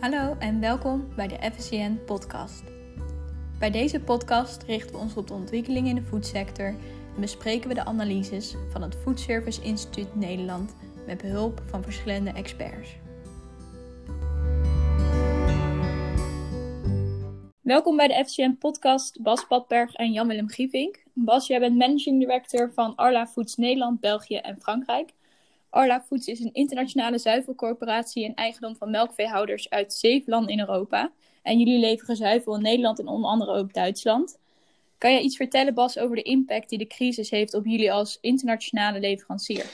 Hallo en welkom bij de FSCN podcast. Bij deze podcast richten we ons op de ontwikkeling in de voedsector en bespreken we de analyses van het Food Service Instituut Nederland met behulp van verschillende experts. Welkom bij de FCN podcast, Bas Padberg en Jan-Willem. Bas, jij bent managing director van Arla Foods Nederland, België en Frankrijk. Arla Foods is een internationale zuivelcorporatie en eigendom van melkveehouders uit zeven landen in Europa. En jullie leveren zuivel in Nederland en onder andere ook Duitsland. Kan jij iets vertellen, Bas, over de impact die de crisis heeft op jullie als internationale leverancier?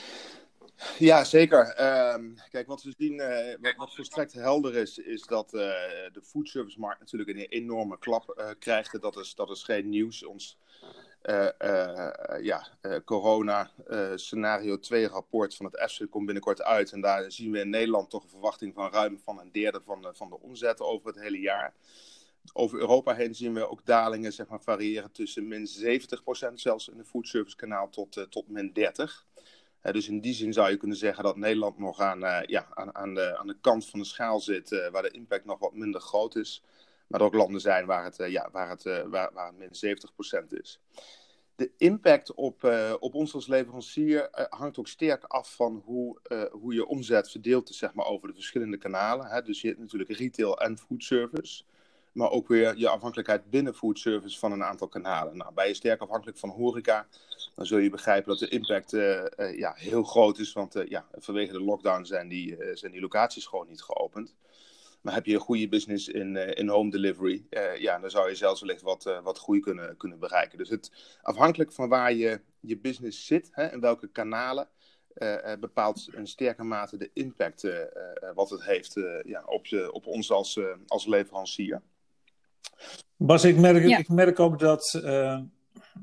Ja, zeker. Ehm, kijk, wat we zien, wat, wat, volstrekt helder is, is dat uh, de foodservice-markt natuurlijk een enorme klap uh, krijgt. Dat is, dat is geen nieuws. Ons ja, corona scenario 2 rapport van het EFSE komt binnenkort uit. En daar zien we in Nederland toch een verwachting van ruim van een derde van, van de omzet over het hele jaar. Over Europa heen zien we ook dalingen zeg maar, variëren tussen min 70% zelfs in de foodservice kanaal tot, tot min 30% dus in die zin zou je kunnen zeggen dat Nederland nog aan, uh, ja, aan, aan, de, aan de kant van de schaal zit, uh, waar de impact nog wat minder groot is. Maar er ook landen zijn waar het, uh, ja, waar het, waar, waar het min 70% is. De impact op, op ons als leverancier hangt ook sterk af van hoe, hoe je omzet verdeeld is zeg maar, over de verschillende kanalen. Hè? Dus je hebt natuurlijk retail en foodservice maar ook weer je afhankelijkheid binnen foodservice van een aantal kanalen. Nou, ben je sterk afhankelijk van horeca, dan zul je begrijpen dat de impact ja, heel groot is. Want ja, vanwege de lockdown zijn die, zijn die locaties gewoon niet geopend. Maar heb je een goede business in, in home delivery, ja, dan zou je zelfs wellicht wat, wat groei kunnen, kunnen bereiken. Dus het, afhankelijk van waar je, je business zit en in welke kanalen, bepaalt in sterke mate de impact wat het heeft ja, op, op ons als, als leverancier. Bas, ik merk, ik merk ook dat uh,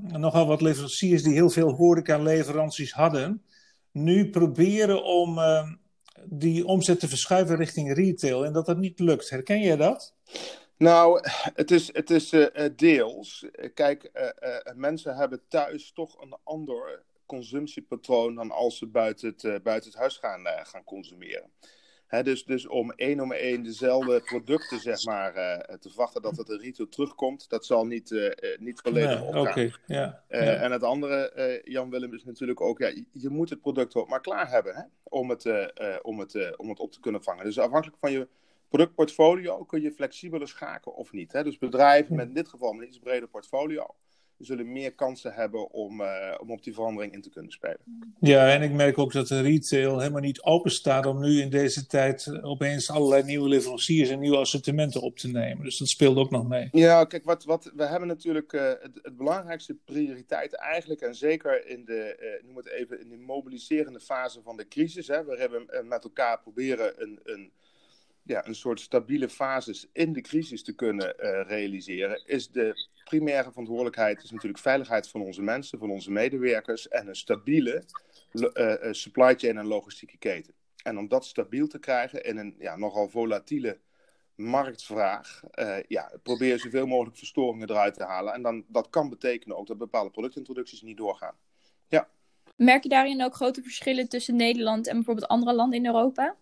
nogal wat leveranciers die heel veel horeca-leveranties hadden, nu proberen om uh, die omzet te verschuiven richting retail en dat dat niet lukt. Herken jij dat? Nou, het is, het is uh, deels. Kijk, mensen hebben thuis toch een ander consumptiepatroon dan als ze buiten het, buiten het huis gaan, gaan consumeren dus, dus om één om één dezelfde producten zeg maar, uh, te verwachten dat het een retail terugkomt, dat zal niet, uh, niet volledig nee, opgaan. Okay, ja, uh, ja. En het andere, Jan Willem, is natuurlijk ook, ja, je moet het product ook maar klaar hebben hè, om, het, om, het, om het op te kunnen vangen. Dus afhankelijk van je productportfolio kun je flexibeler schakelen of niet. Hè? Dus bedrijven met in dit geval een iets breder portfolio zullen meer kansen hebben om, uh, om op die verandering in te kunnen spelen. Ja, en ik merk ook dat de retail helemaal niet open staat om nu in deze tijd opeens allerlei nieuwe leveranciers en nieuwe assortimenten op te nemen. Dus dat speelt ook nog mee. Ja, kijk, wat, wat, we hebben natuurlijk uh, het, het, belangrijkste prioriteit eigenlijk, en zeker in de, uh, noem het even, in de mobiliserende fase van de crisis. Hè, we hebben met elkaar proberen een, een ja, een soort stabiele fases in de crisis te kunnen uh, realiseren, is de primaire verantwoordelijkheid is natuurlijk veiligheid van onze mensen, van onze medewerkers en een stabiele uh, supply chain en logistieke keten. En om dat stabiel te krijgen in een ja, nogal volatiele marktvraag, ja, probeer zoveel mogelijk verstoringen eruit te halen. En dan, dat kan betekenen ook dat bepaalde productintroducties niet doorgaan. Ja. Merk je daarin ook grote verschillen tussen Nederland en bijvoorbeeld andere landen in Europa?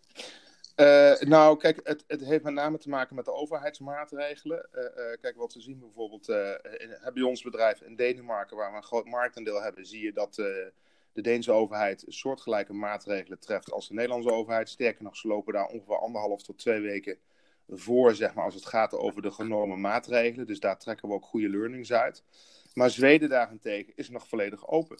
Uh, nou, kijk, het, het, heeft met name te maken met de overheidsmaatregelen. Uh, uh, kijk, wat we zien bijvoorbeeld in, bij ons bedrijf in Denemarken, waar we een groot marktaandeel hebben, zie je dat de Deense overheid soortgelijke maatregelen treft als de Nederlandse overheid. Sterker nog, ze lopen daar ongeveer anderhalf tot twee weken voor, zeg maar, als het gaat over de genomen maatregelen. Dus daar trekken we ook goede learnings uit. Maar Zweden daarentegen is nog volledig open.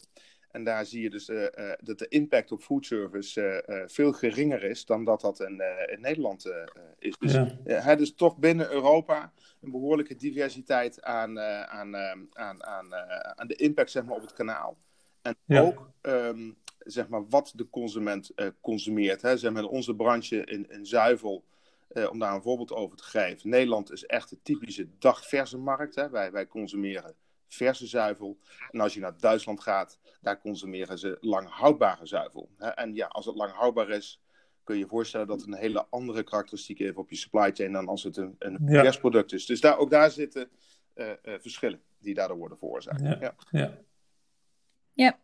En daar zie je dus uh, uh, dat de impact op foodservice uh, veel geringer is dan dat dat in, in Nederland is. Dus ja. het is toch binnen Europa een behoorlijke diversiteit aan, aan, aan, aan, aan de impact zeg maar, op het kanaal. En ja. ook um, zeg maar, wat de consument consumeert. Hè. Zeg maar, onze branche in, in zuivel, om daar een voorbeeld over te geven. Nederland is echt de typische dagverse markt. Hè. Wij, wij consumeren verse zuivel. En als je naar Duitsland gaat, daar consumeren ze lang houdbare zuivel. En ja, als het lang houdbaar is, kun je je voorstellen dat het een hele andere karakteristiek heeft op je supply chain dan als het een, een ja. vers product is. Dus daar, ook daar zitten uh, uh, verschillen die daardoor worden veroorzaakt. Ja. ja. ja.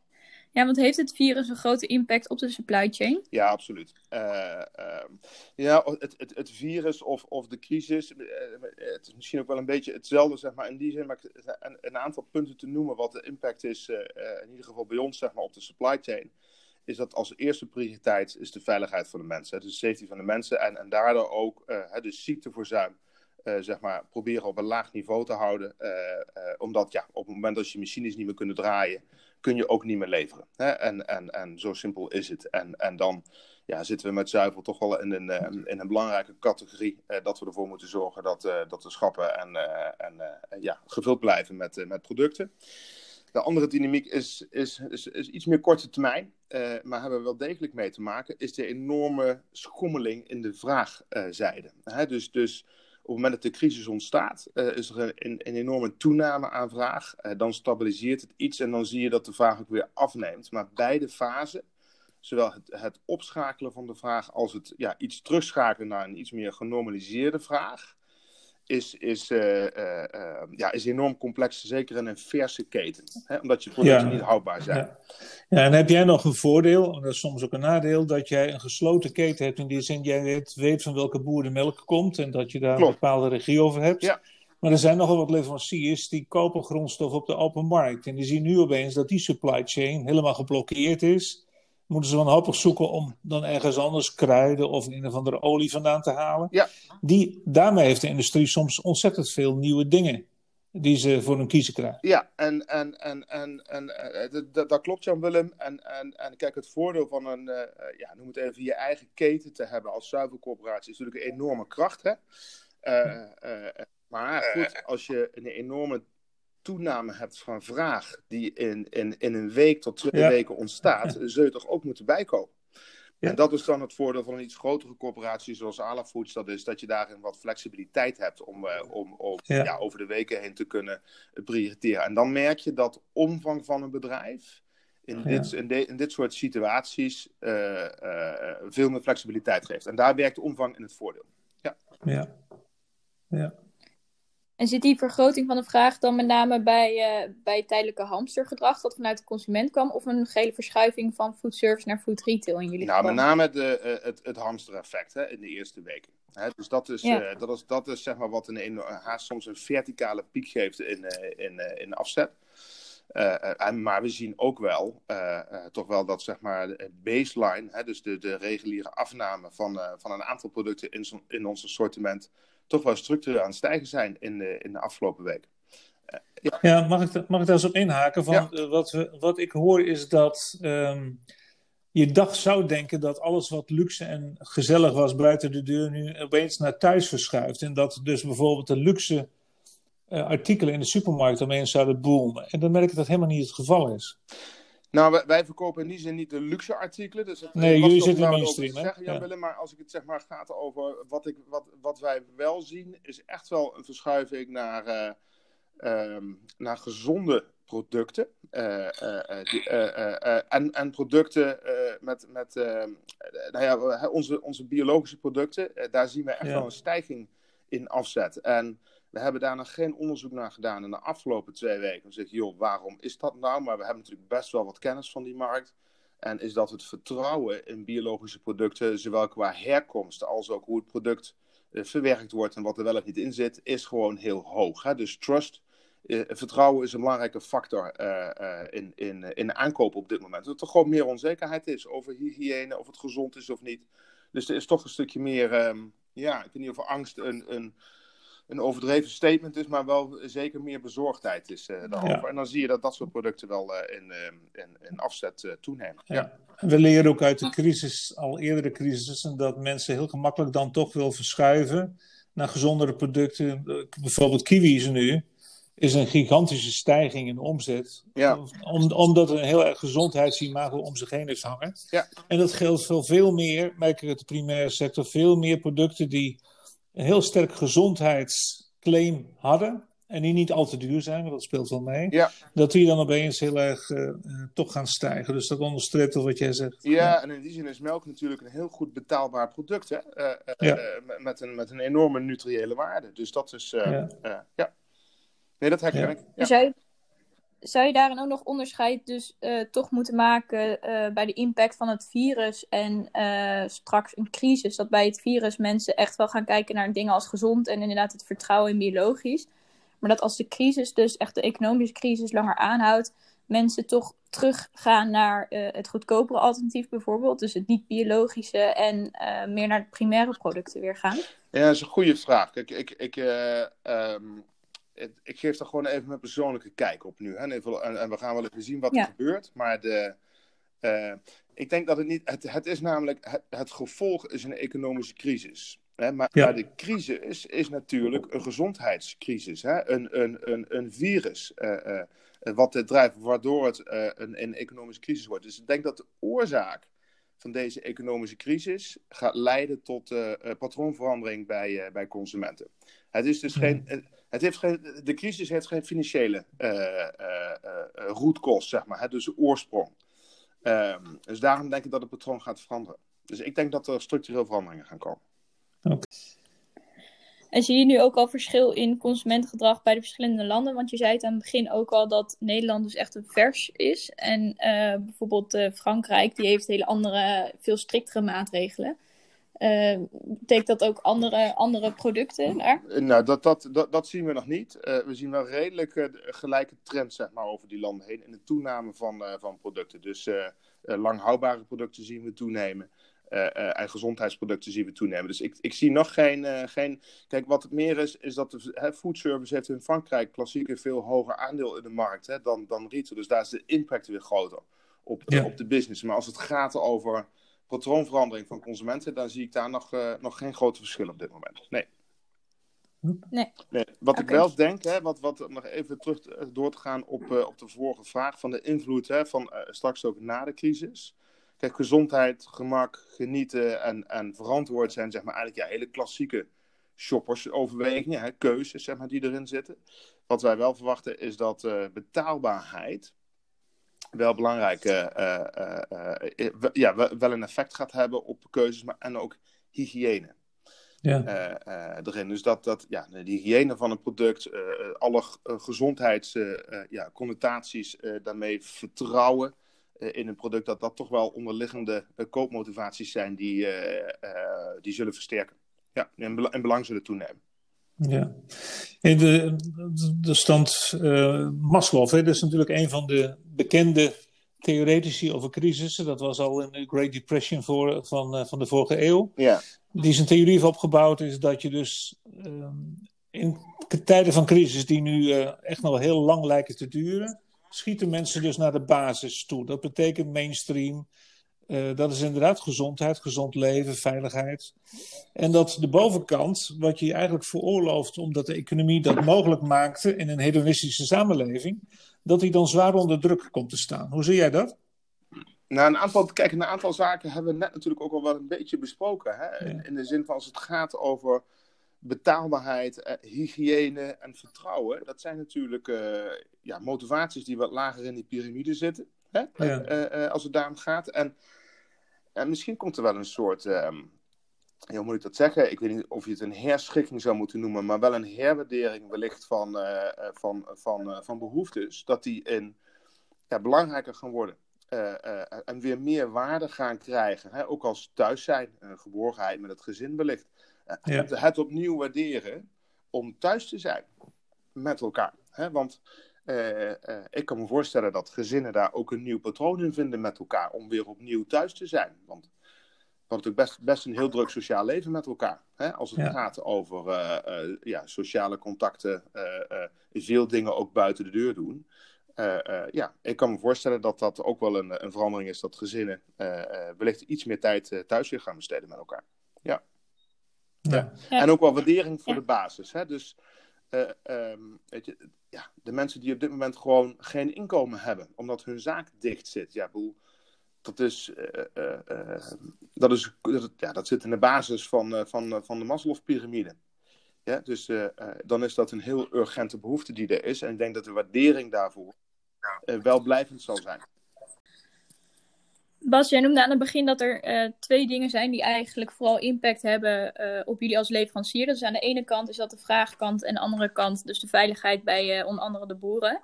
Ja. Want heeft het virus een grote impact op de supply chain? Ja, absoluut. Uh, ja, het, het, het, virus of, of de crisis, uh, het is misschien ook wel een beetje hetzelfde, zeg maar, in die zin, maar een, een aantal punten te noemen wat de impact is, in ieder geval bij ons, zeg maar, op de supply chain, is dat als eerste prioriteit is de veiligheid van de mensen, dus de safety van de mensen en, en daardoor ook dus ziekteverzuim. zeg maar, proberen op een laag niveau te houden. omdat ja, op het moment dat je machines niet meer kunnen draaien, kun je ook niet meer leveren. Hè? En, en, en zo simpel is het. En, en dan ja, zitten we met zuivel toch wel in een, eh, in een belangrijke categorie. Eh, dat we ervoor moeten zorgen dat, uh, dat de schappen en, en ja, gevuld blijven met, met producten. De andere dynamiek is, is, is, is iets meer korte termijn, maar hebben we wel degelijk mee te maken, is de enorme schommeling in de vraagzijde. dus, dus op het moment dat de crisis ontstaat, uh, is er een, een, enorme toename aan vraag. Uh, dan stabiliseert het iets en dan zie je dat de vraag ook weer afneemt. Maar beide fasen, zowel het, het opschakelen van de vraag als het ja, iets terugschakelen naar een iets meer genormaliseerde vraag, is, is, uh, uh, ja, is enorm complex, zeker in een verse keten. Hè, omdat je producten niet houdbaar zijn. Ja. ja. en heb jij nog een voordeel, en dat is soms ook een nadeel, dat jij een gesloten keten hebt. In die zin, jij weet, weet van welke boer de melk komt en dat je daar een bepaalde regie over hebt. Ja. Maar er zijn nogal wat leveranciers die kopen grondstof op de open markt. En die zien nu opeens dat die supply chain helemaal geblokkeerd is moeten ze wanhopig zoeken om dan ergens anders kruiden of een of andere olie vandaan te halen. Ja. Die, daarmee heeft de industrie soms ontzettend veel nieuwe dingen die ze voor hun kiezen krijgen. Ja, en, en, en, en, en uh, dat, klopt Jan Willem. En, en, en kijk, het voordeel van een, uh, ja, noem het even, je eigen keten te hebben als zuivelcorporatie is natuurlijk een enorme kracht. Hè? Uh, maar goed, als je een enorme toename hebt van vraag die in, in, in een week tot twee weken ontstaat, zul je toch ook moeten bijkopen. Ja. En dat is dan het voordeel van een iets grotere corporatie zoals Ala Foods. Dat is dat je daarin wat flexibiliteit hebt om, uh, om, om ja. over de weken heen te kunnen prioriteren. En dan merk je dat omvang van een bedrijf in, dit, in, de, in dit soort situaties uh, uh, veel meer flexibiliteit geeft. En daar werkt de omvang in het voordeel. Ja. ja. ja. En zit die vergroting van de vraag dan met name bij, uh, bij tijdelijke hamstergedrag dat vanuit de consument kwam, of een gele verschuiving van food service naar food retail in jullie Nou, met name de, uh, het, het hamstereffect hè, in de eerste weken. Hè, dus dat is, ja. uh, dat is, dat is zeg maar wat een, een, haast soms een verticale piek geeft in, in, in afzet. en, maar we zien ook wel, toch wel dat zeg maar de baseline, hè, dus de, de reguliere afname van, van een aantal producten in, in ons assortiment, toch wel structureel aan het stijgen zijn in de, in de afgelopen weken. Uh, ja. ja, mag, ik, mag ik daar eens op inhaken? Van, ja. uh, wat, we, wat ik hoor is dat um, je dag zou denken dat alles wat luxe en gezellig was buiten de deur nu opeens naar thuis verschuift. En dat dus bijvoorbeeld de luxe uh, artikelen in de supermarkt opeens zouden boomen. En dan merk ik dat helemaal niet het geval is. Nou, wij, wij, verkopen in die zin niet de luxe artikelen. Dus het, nee, jullie zitten in mainstream, hè? Zeggen, ja. Willem, maar als ik het zeg maar gaat over wat, ik, wat, wat wij wel zien, is echt wel een verschuiving naar, uh, um, naar gezonde producten. Uh, uh, die, en, en producten met, met nou ja, onze, onze biologische producten, daar zien we echt ja. wel een stijging in afzet. En we hebben daar nog geen onderzoek naar gedaan in de afgelopen twee weken. Dan zeg je, joh, waarom is dat nou? Maar we hebben natuurlijk best wel wat kennis van die markt. En is dat het vertrouwen in biologische producten, zowel qua herkomst als ook hoe het product uh, verwerkt wordt en wat er wel of niet in zit, is gewoon heel hoog. Hè? Dus trust, uh, vertrouwen is een belangrijke factor uh, in, in, in de aankoop op dit moment. Dat er gewoon meer onzekerheid is over hygiëne, of het gezond is of niet. Dus er is toch een stukje meer, um, ja, ik weet niet of angst een, een een overdreven statement is, maar wel zeker meer bezorgdheid is uh, daarover. En dan zie je dat dat soort producten wel uh, in, uh, in, in, afzet toenemen. Ja. We leren ook uit de crisis, al eerdere crisissen, dat mensen heel gemakkelijk dan toch wil verschuiven naar gezondere producten. Bijvoorbeeld kiwis nu is een gigantische stijging in omzet. Ja. Om, omdat er een heel erg gezondheidsimago om zich heen heeft hangen. Ja. En dat geldt voor veel meer, merk ik uit de primaire sector, veel meer producten die een heel sterk gezondheidsclaim hadden. En die niet al te duur zijn, want dat speelt wel mee. Ja. Dat die dan opeens heel erg uh, toch gaan stijgen. Dus dat onderstreept al wat jij zegt. Ja, ja, en in die zin is melk natuurlijk een heel goed betaalbaar product. Hè? Uh, ja. met, een, met een enorme nutriële waarde. Dus dat is. ja. ja. Nee, dat herken ik. Ja. Zou je daarin ook nog onderscheid dus uh, toch moeten maken uh, bij de impact van het virus en uh, straks een crisis? Dat bij het virus mensen echt wel gaan kijken naar dingen als gezond en inderdaad het vertrouwen in biologisch. Maar dat als de crisis, dus echt de economische crisis, langer aanhoudt, mensen toch teruggaan naar het goedkopere alternatief bijvoorbeeld. Dus het niet-biologische en meer naar de primaire producten weer gaan? Ja, dat is een goede vraag. Kijk, ik, ik, um ik geef er gewoon even mijn persoonlijke kijk op nu. Hè? En, en we gaan wel even zien wat er gebeurt. Maar de, uh, ik denk dat het niet. Het, het is namelijk. Het, het gevolg is een economische crisis. Hè? Maar, maar, de crisis is natuurlijk een gezondheidscrisis. Hè? Een, een, een, een virus. Uh, uh, wat het drijft, waardoor het een, een economische crisis wordt. Dus ik denk dat de oorzaak van deze economische crisis gaat leiden tot patroonverandering bij, bij consumenten. Het is dus geen het heeft geen, de crisis heeft geen financiële uh, rootkost, zeg maar, hè, dus oorsprong. Ehm, dus daarom denk ik dat het patroon gaat veranderen. Dus ik denk dat er structureel veranderingen gaan komen. En zie je nu ook al verschil in consumentengedrag bij de verschillende landen? Want je zei het aan het begin ook al dat Nederland dus echt een vers is. En bijvoorbeeld Frankrijk, die heeft hele andere, veel striktere maatregelen. Uh, betekent dat ook andere, andere producten daar? Nou, dat, dat, dat, dat zien we nog niet. Uh, we zien wel redelijk uh, gelijke trends zeg maar, over die landen heen in de toename van, van producten. Dus lang houdbare producten zien we toenemen. en gezondheidsproducten zien we toenemen. Dus ik, ik zie nog geen, geen. Kijk, wat het meer is, is dat de hè, foodservice heeft in Frankrijk klassiek een veel hoger aandeel in de markt hè, dan, dan retail. Dus daar is de impact weer groter op, op de business. Maar als het gaat over patroonverandering van consumenten, dan zie ik daar nog, uh, nog geen grote verschil op dit moment. Nee. Nee. nee. Wat ik wel denk, hè, wat, wat, nog even terug door te gaan op, uh, op de vorige vraag van de invloed hè, van uh, straks ook na de crisis. Kijk, gezondheid, gemak, genieten en, en verantwoord zijn, zeg maar eigenlijk ja, hele klassieke shoppersoverwegingen, hè, keuzes zeg maar, die erin zitten. Wat wij wel verwachten is dat betaalbaarheid wel belangrijk, uh, uh, ja, wel een effect gaat hebben op keuzes maar, en ook hygiëne. Ja. erin. Dus dat, dat ja, de hygiëne van een product, alle gezondheidsconnotaties ja, daarmee vertrouwen in een product, dat dat toch wel onderliggende koopmotivaties zijn die, die zullen versterken. Ja, en belang zullen toenemen. Ja, in de, de stand uh, Maslow, hè, dat is natuurlijk een van de bekende theoretici over crisissen. Dat was al in de Great Depression voor, van, uh, van de vorige eeuw. Ja. Die zijn theorie heeft opgebouwd is dat je dus uh, in tijden van crisis die nu uh, echt nog heel lang lijken te duren, schieten mensen dus naar de basis toe. Dat betekent mainstream, uh, dat is inderdaad gezondheid, gezond leven, veiligheid. En dat de bovenkant, wat je eigenlijk veroorlooft omdat de economie dat mogelijk maakte in een hedonistische samenleving, dat die dan zwaar onder druk komt te staan. Hoe zie jij dat? Nou, een aantal, kijk, een aantal zaken hebben we net natuurlijk ook al wel een beetje besproken. Hè? In, de zin van als het gaat over betaalbaarheid, eh, hygiëne en vertrouwen. Dat zijn natuurlijk uh, ja, motivaties die wat lager in die piramide zitten. Hè? Ja. Uh, uh, als het daarom gaat. En en misschien komt er wel een soort, um, hoe moet ik dat zeggen? Ik weet niet of je het een herschikking zou moeten noemen, maar wel een herwaardering wellicht van, uh, van, van, uh, van behoeftes. Dat die in, ja, belangrijker gaan worden. Uh, en weer meer waarde gaan krijgen. Hè? Ook als thuis zijn, geborgenheid met het gezin wellicht. Ja. Het, het, opnieuw waarderen om thuis te zijn met elkaar. Hè? Want uh, uh, ik kan me voorstellen dat gezinnen daar ook een nieuw patroon in vinden met elkaar om weer opnieuw thuis te zijn. Want we hebben natuurlijk best, best een heel druk sociaal leven met elkaar. Hè? Als het gaat over uh, ja, sociale contacten, veel dingen ook buiten de deur doen. ja, ik kan me voorstellen dat dat ook wel een, een verandering is dat gezinnen wellicht iets meer tijd thuis weer gaan besteden met elkaar. Ja. ja. ja. En ook wel waardering voor de basis. Hè? Dus uh, um, weet je, ja, de mensen die op dit moment gewoon geen inkomen hebben, omdat hun zaak dicht zit. Ja, boel, dat, is, uh, uh, dat, is, dat, ja, dat zit in de basis van, van, van de Maslow-pyramide. Ja, dus dan is dat een heel urgente behoefte die er is. En ik denk dat de waardering daarvoor wel blijvend zal zijn. Bas, jij noemde aan het begin dat er uh, twee dingen zijn die eigenlijk vooral impact hebben uh, op jullie als leverancier. Dus aan de ene kant is dat de vraagkant en aan de andere kant dus de veiligheid bij uh, onder andere de boeren.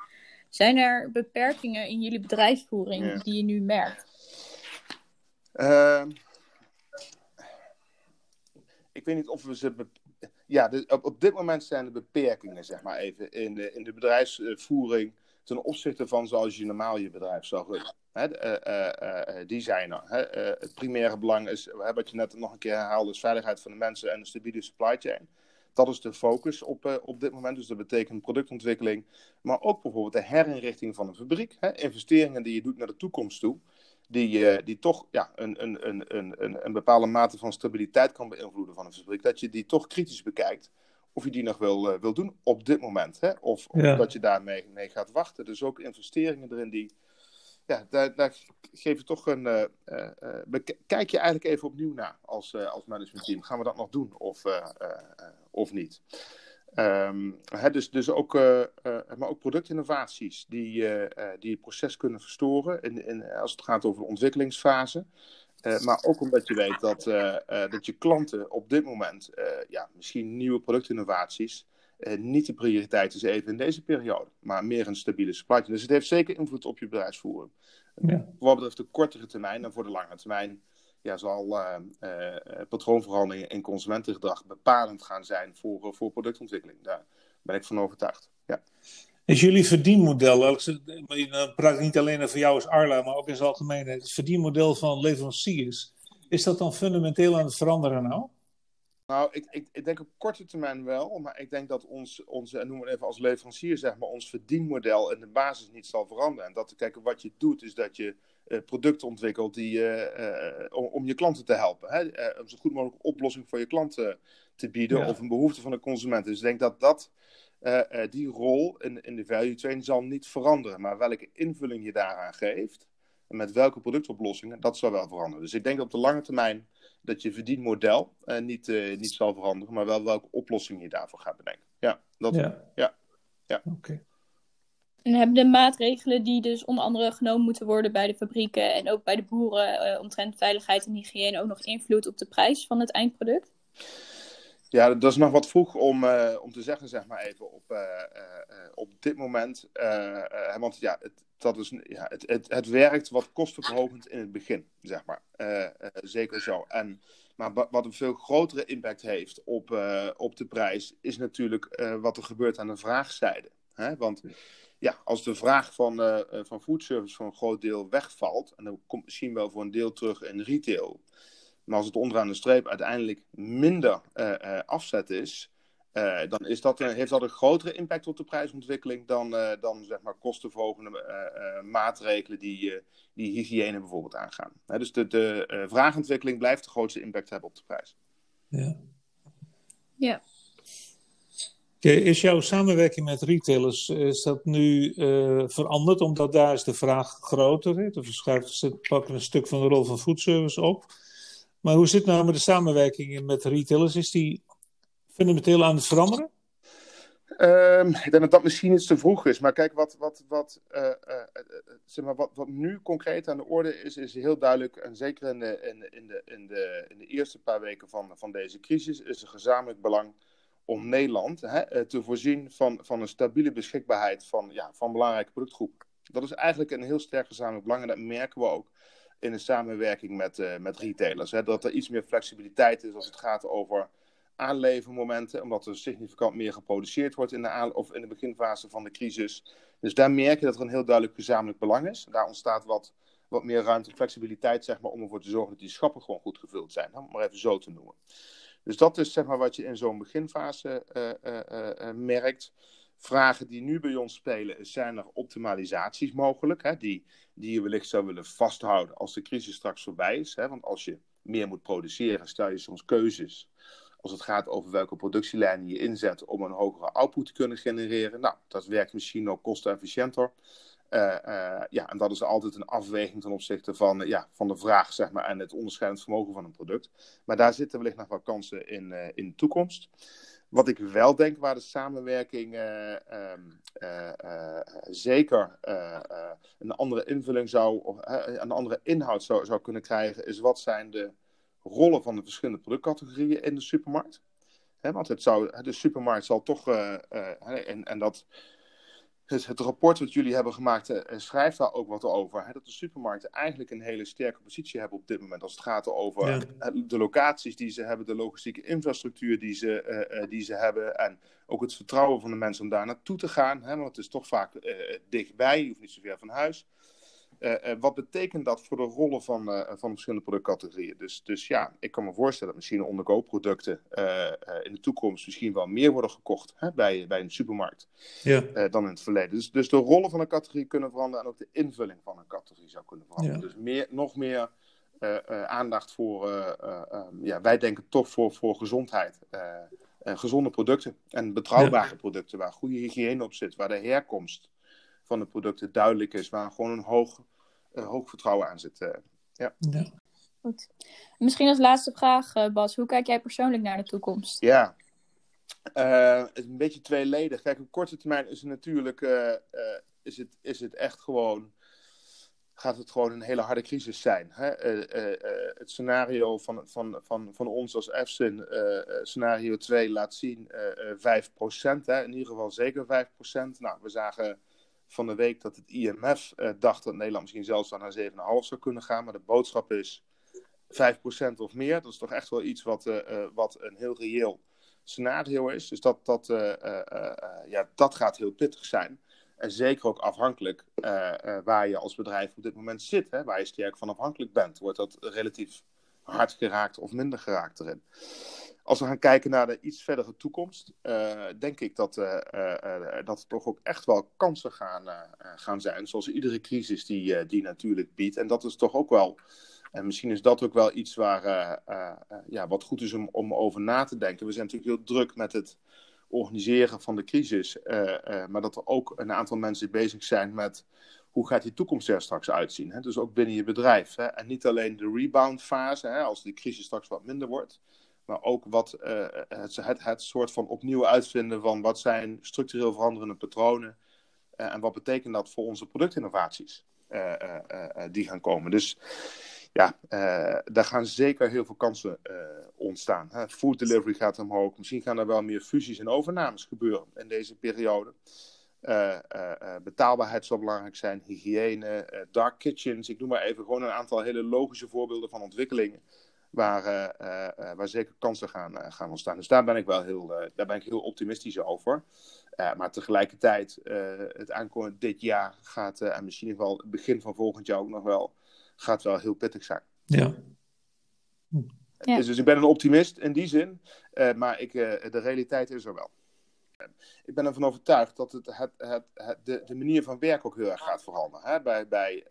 Zijn er beperkingen in jullie bedrijfsvoering die je nu merkt? Ehm, ik weet niet of we ze. Ja, op, op dit moment zijn er beperkingen, zeg maar even, in de, in de bedrijfsvoering ten opzichte van zoals je normaal je bedrijf zou runnen. Die zijn er. Het primaire belang is, wat je net nog een keer herhaalde, is veiligheid van de mensen en een stabiele supply chain. Dat is de focus op, op dit moment. Dus dat betekent productontwikkeling, maar ook bijvoorbeeld de herinrichting van een fabriek. Investeringen die je doet naar de toekomst toe, die, die toch ja, een, een, een, een, een bepaalde mate van stabiliteit kan beïnvloeden van een fabriek. Dat je die toch kritisch bekijkt of je die nog wil, wil doen op dit moment. Hè? Of, of dat je daarmee mee gaat wachten. Dus ook investeringen erin die ja, daar, daar geef je toch een. Uh, uh, kijk je eigenlijk even opnieuw naar als, uh, als managementteam. Gaan we dat nog doen of, of niet? Um, hè, dus, dus ook, maar ook productinnovaties die, die het proces kunnen verstoren in, in, als het gaat over de ontwikkelingsfase. Maar ook omdat je weet dat, dat je klanten op dit moment ja, misschien nieuwe productinnovaties niet de prioriteit is even in deze periode, maar meer een stabiele supply chain. Dus het heeft zeker invloed op je bedrijfsvoering. Ja. Wat betreft de kortere termijn en voor de lange termijn ja, zal patroonveranderingen in consumentengedrag bepalend gaan zijn voor, voor productontwikkeling. Daar ben ik van overtuigd. Ja. Is jullie verdienmodel, dan praat ik niet alleen over jou als Arla, maar ook in zijn algemeen, het verdienmodel van leveranciers, is dat dan fundamenteel aan het veranderen nou? Nou, ik, ik, ik, denk op korte termijn wel, maar ik denk dat ons, onze, noem het even als leverancier, zeg maar, ons verdienmodel in de basis niet zal veranderen. En dat te kijken wat je doet, is dat je uh, producten ontwikkelt die, uh, om, om, je klanten te helpen. Hè? om zo goed mogelijk oplossing voor je klanten te bieden of een behoefte van de consument. Dus ik denk dat dat, die rol in, in de value chain zal niet veranderen. Maar welke invulling je daaraan geeft en met welke productoplossingen, dat zal wel veranderen. Dus ik denk op de lange termijn dat je verdienmodel uh, niet, uh, niet zal veranderen, maar wel welke oplossing je daarvoor gaat bedenken. Ja, dat ja. ja. ja. Oké. En hebben de maatregelen die dus onder andere genomen moeten worden bij de fabrieken en ook bij de boeren omtrent veiligheid en hygiëne ook nog invloed op de prijs van het eindproduct? Ja, dat is nog wat vroeg om, uh, om te zeggen, zeg maar even, op, uh, uh, op dit moment. want ja, het, dat is, ja het, het, het werkt wat kostenverhogend in het begin, zeg maar. zeker zo. En, maar wat een veel grotere impact heeft op, op de prijs, is natuurlijk wat er gebeurt aan de vraagzijde. Hè? Want ja, als de vraag van, van foodservice voor een groot deel wegvalt, en dan komt misschien wel voor een deel terug in retail maar als het onderaan de streep uiteindelijk minder uh, afzet is, uh, dan is dat, heeft dat een grotere impact op de prijsontwikkeling dan, dan zeg maar kostenverhogende maatregelen die, die hygiëne bijvoorbeeld aangaan. dus de, de vraagontwikkeling blijft de grootste impact hebben op de prijs. Ja. Ja. Is jouw samenwerking met retailers is dat nu veranderd omdat daar is de vraag groter? Hè? Of ze pakken een stuk van de rol van foodservice op? Maar hoe zit nou met de samenwerking met retailers? Is die fundamenteel aan het veranderen? Um, ik denk dat dat misschien iets te vroeg is. Maar kijk, wat, wat, wat, uh, uh, zeg maar, wat, wat nu concreet aan de orde is, is heel duidelijk. En zeker in de, in, de, in de, in de eerste paar weken van, van deze crisis, is er gezamenlijk belang om Nederland hè, te voorzien van, van een stabiele beschikbaarheid van, ja, van belangrijke productgroepen. Dat is eigenlijk een heel sterk gezamenlijk belang en dat merken we ook in de samenwerking met, uh, met retailers. Hè? Dat er iets meer flexibiliteit is als het gaat over aanlevermomenten, omdat er significant meer geproduceerd wordt in de, of in de beginfase van de crisis. Dus daar merk je dat er een heel duidelijk gezamenlijk belang is. Daar ontstaat wat, wat meer ruimte en flexibiliteit zeg maar, om ervoor te zorgen dat die schappen gewoon goed gevuld zijn. Om maar even zo te noemen. Dus dat is zeg maar, wat je in zo'n beginfase uh, uh, merkt vragen die nu bij ons spelen, zijn er optimalisaties mogelijk, hè, die, die je wellicht zou willen vasthouden als de crisis straks voorbij is. Hè, want als je meer moet produceren, stel je soms keuzes als het gaat over welke productielijnen je inzet om een hogere output te kunnen genereren. Nou, dat werkt misschien ook kostenefficiënter. Uh, uh, ja, en dat is altijd een afweging ten opzichte van, ja, van de vraag zeg maar, en het onderscheidend vermogen van een product. Maar daar zitten wellicht nog wat kansen in, in de toekomst. Wat ik wel denk waar de samenwerking uh, uh, uh, zeker een andere invulling zou, of een andere inhoud zou, zou kunnen krijgen, is wat zijn de rollen van de verschillende productcategorieën in de supermarkt. want het zou, de supermarkt zal toch, en, en dat Dus het rapport wat jullie hebben gemaakt uh, schrijft daar ook wat over. Hè, dat de supermarkten eigenlijk een hele sterke positie hebben op dit moment. Als het gaat over de locaties die ze hebben, de logistieke infrastructuur die ze, uh, die ze hebben. En ook het vertrouwen van de mensen om daar naartoe te gaan. Hè, want het is toch vaak dichtbij, je hoeft niet zo ver van huis. Uh, uh, wat betekent dat voor de rollen van, uh, van verschillende productcategorieën? Dus, dus ja, ik kan me voorstellen dat misschien onderkoopproducten in de toekomst misschien wel meer worden gekocht hè, bij, bij een supermarkt ja. dan in het verleden. Dus, dus de rollen van een categorie kunnen veranderen en ook de invulling van een categorie zou kunnen veranderen. Ja. Dus meer, nog meer aandacht voor, um, ja, wij denken toch voor, voor gezondheid. gezonde producten en betrouwbare ja. producten waar goede hygiëne op zit, waar de herkomst van de producten duidelijk is, waar gewoon een hoog, hoog vertrouwen aan zit. Uh, ja. ja. Goed. Misschien als laatste vraag, uh, Bas. Hoe kijk jij persoonlijk naar de toekomst? Ja, het is een beetje tweeledig. Kijk, op korte termijn is het natuurlijk is het, is het echt gewoon gaat het gewoon een hele harde crisis zijn. Hè? het scenario van, van, van, van ons als EFSIN, scenario 2, laat zien 5%. Hè? In ieder geval zeker 5%. Nou, we zagen van de week dat het IMF eh, dacht dat Nederland misschien zelfs naar 7,5 zou kunnen gaan. Maar de boodschap is 5% of meer. Dat is toch echt wel iets wat, uh, wat een heel reëel scenario is. Dus dat, dat, ja, dat gaat heel pittig zijn. En zeker ook afhankelijk waar je als bedrijf op dit moment zit. Hè, waar je sterk van afhankelijk bent. Wordt dat relatief hard geraakt of minder geraakt erin. Als we gaan kijken naar de iets verdere toekomst, uh, denk ik dat, uh, uh, dat er toch ook echt wel kansen gaan, gaan zijn. Zoals iedere crisis die, die natuurlijk biedt. En dat is toch ook wel, en misschien is dat ook wel iets waar, ja, wat goed is om, om over na te denken. We zijn natuurlijk heel druk met het organiseren van de crisis. maar dat er ook een aantal mensen bezig zijn met hoe gaat die toekomst er straks uitzien. Hè? Dus ook binnen je bedrijf. Hè? En niet alleen de rebound fase, hè, als die crisis straks wat minder wordt. Maar ook wat, uh, het, het, het, soort van opnieuw uitvinden van wat zijn structureel veranderende patronen. Uh, en wat betekent dat voor onze productinnovaties die gaan komen. Dus ja, daar gaan zeker heel veel kansen ontstaan. Hè. Food delivery gaat omhoog. Misschien gaan er wel meer fusies en overnames gebeuren in deze periode. Betaalbaarheid zal belangrijk zijn, hygiëne, dark kitchens. Ik noem maar even gewoon een aantal hele logische voorbeelden van ontwikkelingen waar, uh, uh, waar zeker kansen gaan, gaan ontstaan. Dus daar ben ik wel heel, daar ben ik heel optimistisch over. maar tegelijkertijd, het aankomende dit jaar gaat, en misschien in ieder geval het begin van volgend jaar ook nog wel, gaat wel heel pittig zijn. Ja. ja. Dus, dus, ik ben een optimist in die zin, maar ik, de realiteit is er wel. Ik ben ervan overtuigd dat het, het, het, het de, de, manier van werken ook heel erg gaat veranderen. Hè? Bij, bij,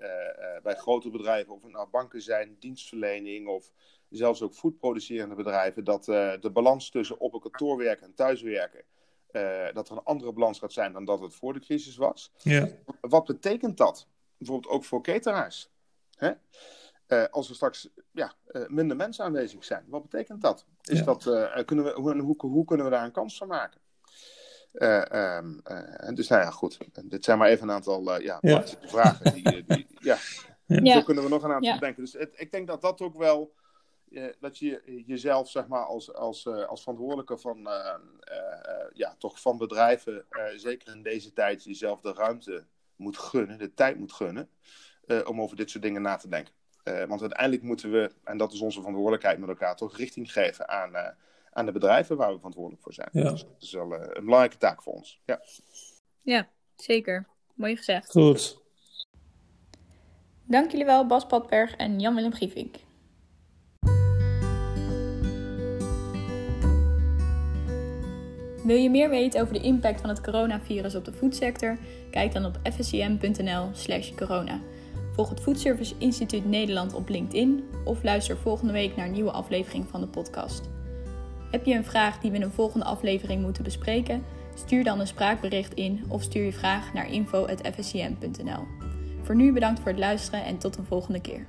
bij grote bedrijven, of het nou banken zijn, dienstverlening of zelfs ook voedproducerende bedrijven, dat uh, de balans tussen op een kantoor werken en thuiswerken, uh, dat er een andere balans gaat zijn dan dat het voor de crisis was. Ja. Wat betekent dat? Bijvoorbeeld ook voor cateraars. Hè? Uh, als er straks ja, minder mensen aanwezig zijn, wat betekent dat? Is ja. dat kunnen we, hoe, hoe, hoe, kunnen we daar een kans van maken? Um, dus nou ja, goed. Dit zijn maar even een aantal ja, ja. vragen. Die, die, ja. ja. Zo kunnen we nog een aantal denken. Dus het, ik denk dat dat ook wel dat je jezelf zeg maar, als, als, uh, als verantwoordelijke van, uh, uh, ja, toch van bedrijven, zeker in deze tijd, jezelf de ruimte moet gunnen, de tijd moet gunnen, om over dit soort dingen na te denken. want uiteindelijk moeten we, en dat is onze verantwoordelijkheid met elkaar, toch richting geven aan, aan de bedrijven waar we verantwoordelijk voor zijn. Ja. Dus dat is wel een belangrijke taak voor ons. Ja, ja zeker. Mooi gezegd. Goed. Dank jullie wel, Bas Padberg en Jan-Willem Gievink. Wil je meer weten over de impact van het coronavirus op de voedsector? Kijk dan op fscm.nl/slash corona. Volg het Foodservice Instituut Nederland op LinkedIn of luister volgende week naar een nieuwe aflevering van de podcast. Heb je een vraag die we in een volgende aflevering moeten bespreken? Stuur dan een spraakbericht in of stuur je vraag naar info.fscm.nl. Voor nu bedankt voor het luisteren en tot een volgende keer.